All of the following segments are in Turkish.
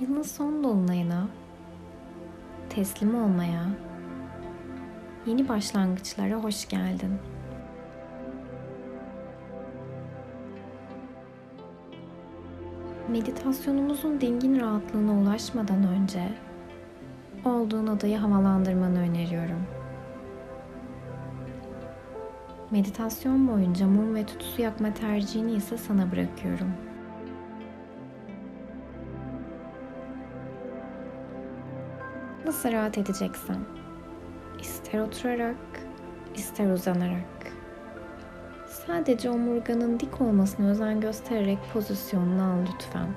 Yılın son dolunayına teslim olmaya, yeni başlangıçlara hoş geldin. Meditasyonumuzun dingin rahatlığına ulaşmadan önce olduğun odayı havalandırmanı öneriyorum. Meditasyon boyunca mum ve tütsü yakma tercihini ise sana bırakıyorum. Nasıl rahat edeceksen. İster oturarak, ister uzanarak. Sadece omurganın dik olmasına özen göstererek pozisyonunu al lütfen.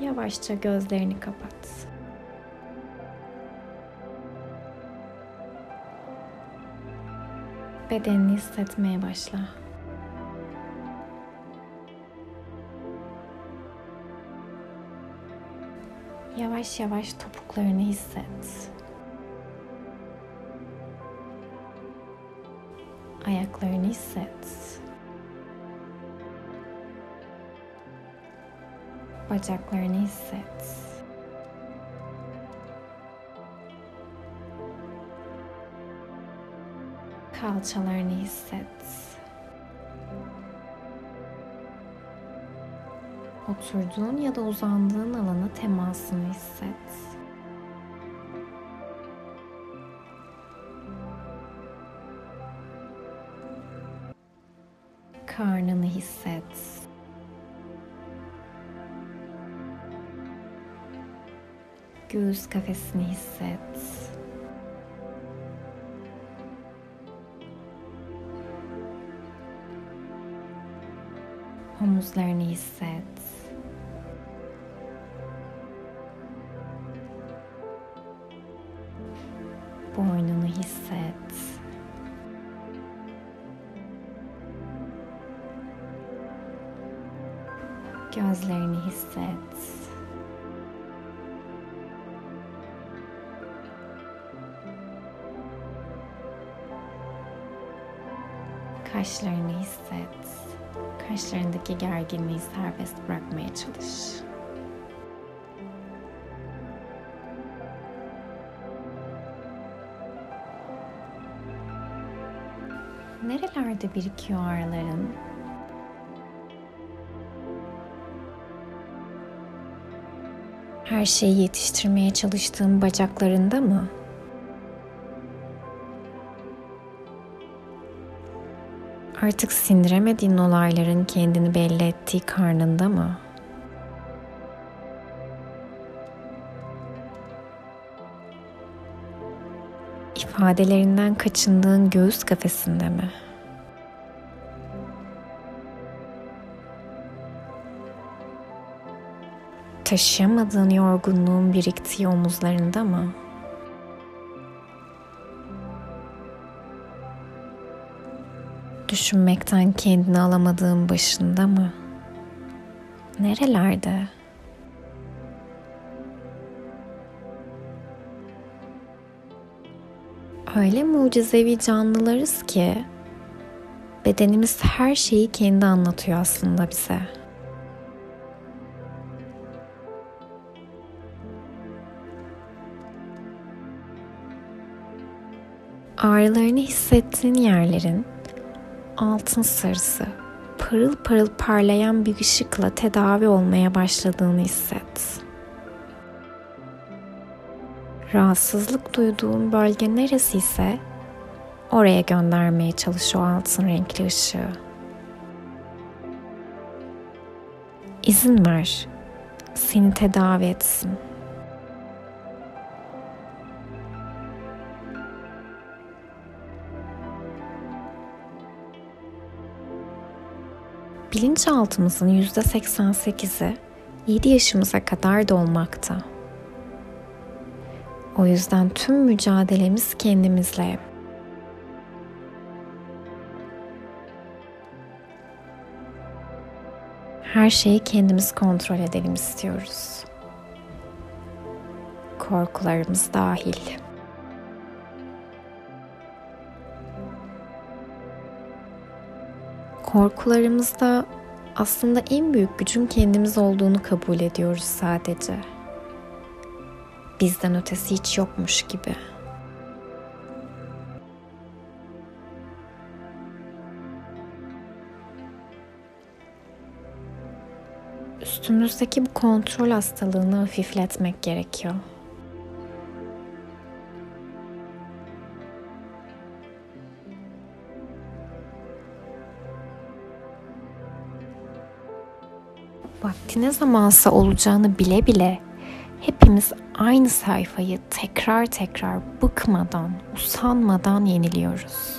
Yavaşça gözlerini kapat. Bedenini hissetmeye başla. Yavaş yavaş topuklarını hisset. Ayaklarını hisset. Bacaklarını hisset. Kalçalarını hisset. Oturduğun ya da uzandığın alana temasını hisset. Karnını hisset. Göğüs kafesini hisset. Omuzlarını hisset. Hisset. Gözlerini hisset. Kaşlarını hisset. Kaşlarındaki gerginliği serbest bırakmaya çalış. Nerelerde birikiyor ağrıların? Her şeyi yetiştirmeye çalıştığın bacaklarında mı? Artık sindiremediğin olayların kendini belli ettiği karnında mı? İfadelerinden kaçındığın göğüs kafesinde mi? Taşıyamadığın yorgunluğun biriktiği omuzlarında mı? Düşünmekten kendini alamadığın başında mı? Nerelerde? Öyle mucizevi canlılarız ki bedenimiz her şeyi kendi anlatıyor aslında bize. Ağrılarını hissettiğin yerlerin altın sarısı, pırıl pırıl parlayan bir ışıkla tedavi olmaya başladığını hisset. Rahatsızlık duyduğun bölge neresi ise oraya göndermeye çalış o altın renkli ışığı. İzin ver seni tedavi etsin. bilinçaltımızın %88'i 7 yaşımıza kadar dolmakta. O yüzden tüm mücadelemiz kendimizle. Her şeyi kendimiz kontrol edelim istiyoruz. Korkularımız dahil. Korkularımızda aslında en büyük gücün kendimiz olduğunu kabul ediyoruz sadece. Bizden ötesi hiç yokmuş gibi. Üstümüzdeki bu kontrol hastalığını hafifletmek gerekiyor. Vakti ne zamansa olacağını bile bile hepimiz aynı sayfayı tekrar tekrar bıkmadan, usanmadan yeniliyoruz.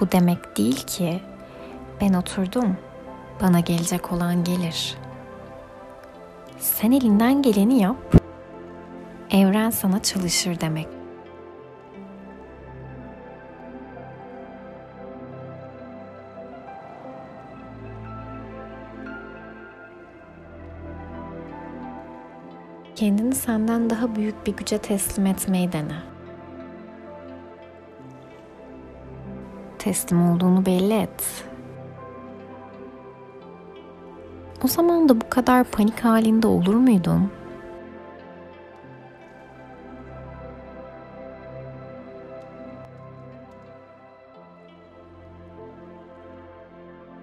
Bu demek değil ki ben oturdum, bana gelecek olan gelir. Sen elinden geleni yap, evren sana çalışır demek. Kendini senden daha büyük bir güce teslim etmeyi dene. teslim olduğunu belli et. O zaman da bu kadar panik halinde olur muydun?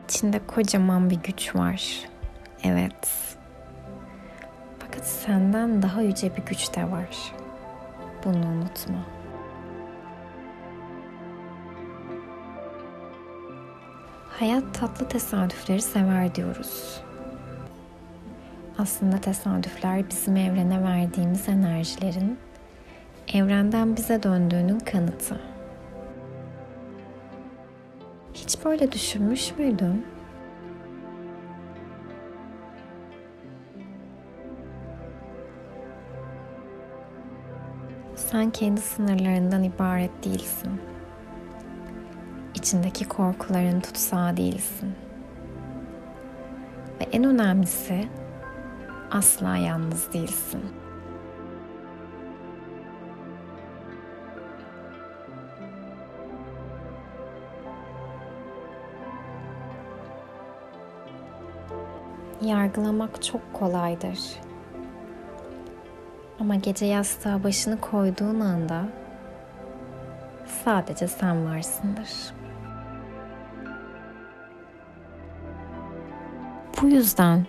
İçinde kocaman bir güç var. Evet. Fakat senden daha yüce bir güç de var. Bunu unutma. Hayat tatlı tesadüfleri sever diyoruz. Aslında tesadüfler bizim evrene verdiğimiz enerjilerin evrenden bize döndüğünün kanıtı. Hiç böyle düşünmüş müydün? Sen kendi sınırlarından ibaret değilsin içindeki korkuların tutsağı değilsin. Ve en önemlisi asla yalnız değilsin. Yargılamak çok kolaydır. Ama gece yastığa başını koyduğun anda sadece sen varsındır. Bu yüzden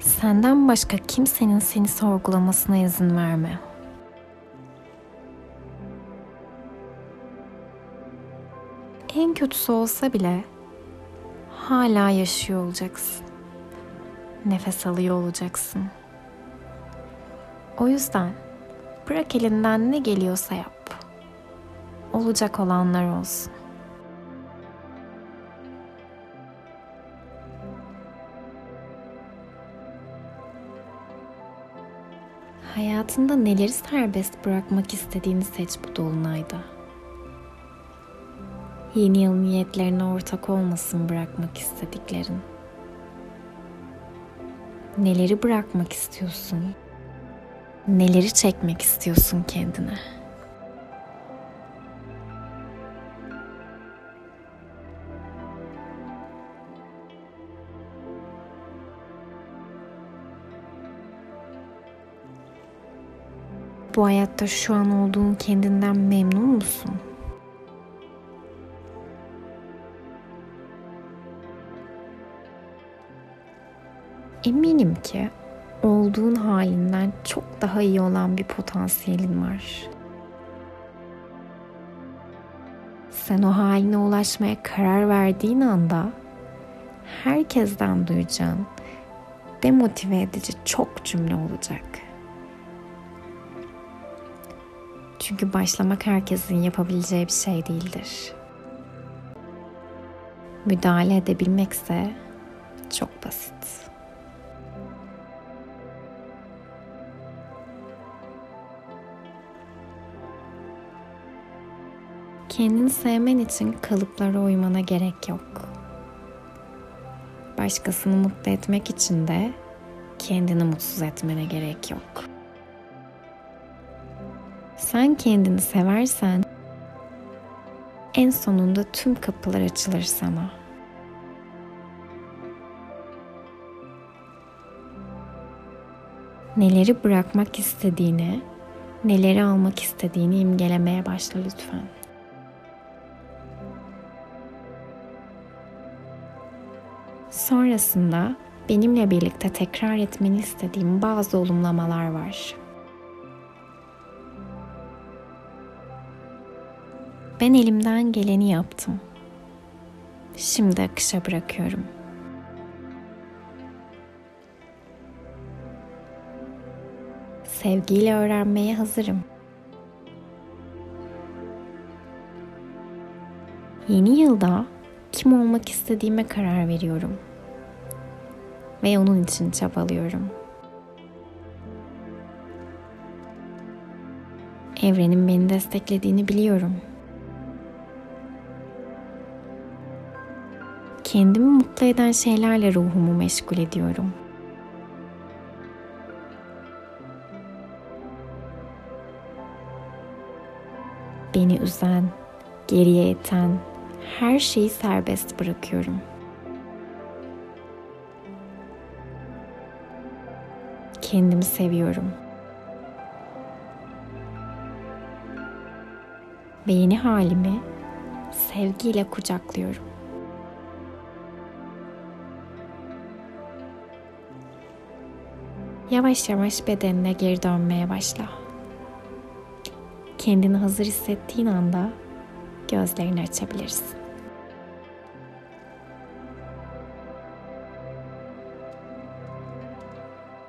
senden başka kimsenin seni sorgulamasına izin verme. En kötüsü olsa bile hala yaşıyor olacaksın. Nefes alıyor olacaksın. O yüzden bırak elinden ne geliyorsa yap. Olacak olanlar olsun. Hayatında neleri serbest bırakmak istediğini seç bu dolunayda. Yeni yıl niyetlerine ortak olmasın bırakmak istediklerin. Neleri bırakmak istiyorsun? Neleri çekmek istiyorsun kendine? Bu hayatta şu an olduğun kendinden memnun musun? Eminim ki olduğun halinden çok daha iyi olan bir potansiyelin var. Sen o haline ulaşmaya karar verdiğin anda herkesten duyacağın demotive edici çok cümle olacak. Çünkü başlamak herkesin yapabileceği bir şey değildir. Müdahale edebilmekse çok basit. Kendini sevmen için kalıplara uymana gerek yok. Başkasını mutlu etmek için de kendini mutsuz etmene gerek yok. Sen kendini seversen en sonunda tüm kapılar açılır sana. Neleri bırakmak istediğini, neleri almak istediğini imgelemeye başla lütfen. Sonrasında benimle birlikte tekrar etmeni istediğim bazı olumlamalar var. Ben elimden geleni yaptım. Şimdi akışa bırakıyorum. Sevgiyle öğrenmeye hazırım. Yeni yılda kim olmak istediğime karar veriyorum. Ve onun için çabalıyorum. Evrenin beni desteklediğini biliyorum. Kendimi mutlu eden şeylerle ruhumu meşgul ediyorum. Beni üzen, geriye iten her şeyi serbest bırakıyorum. Kendimi seviyorum. Ve yeni halimi sevgiyle kucaklıyorum. Yavaş yavaş bedenine geri dönmeye başla. Kendini hazır hissettiğin anda gözlerini açabilirsin.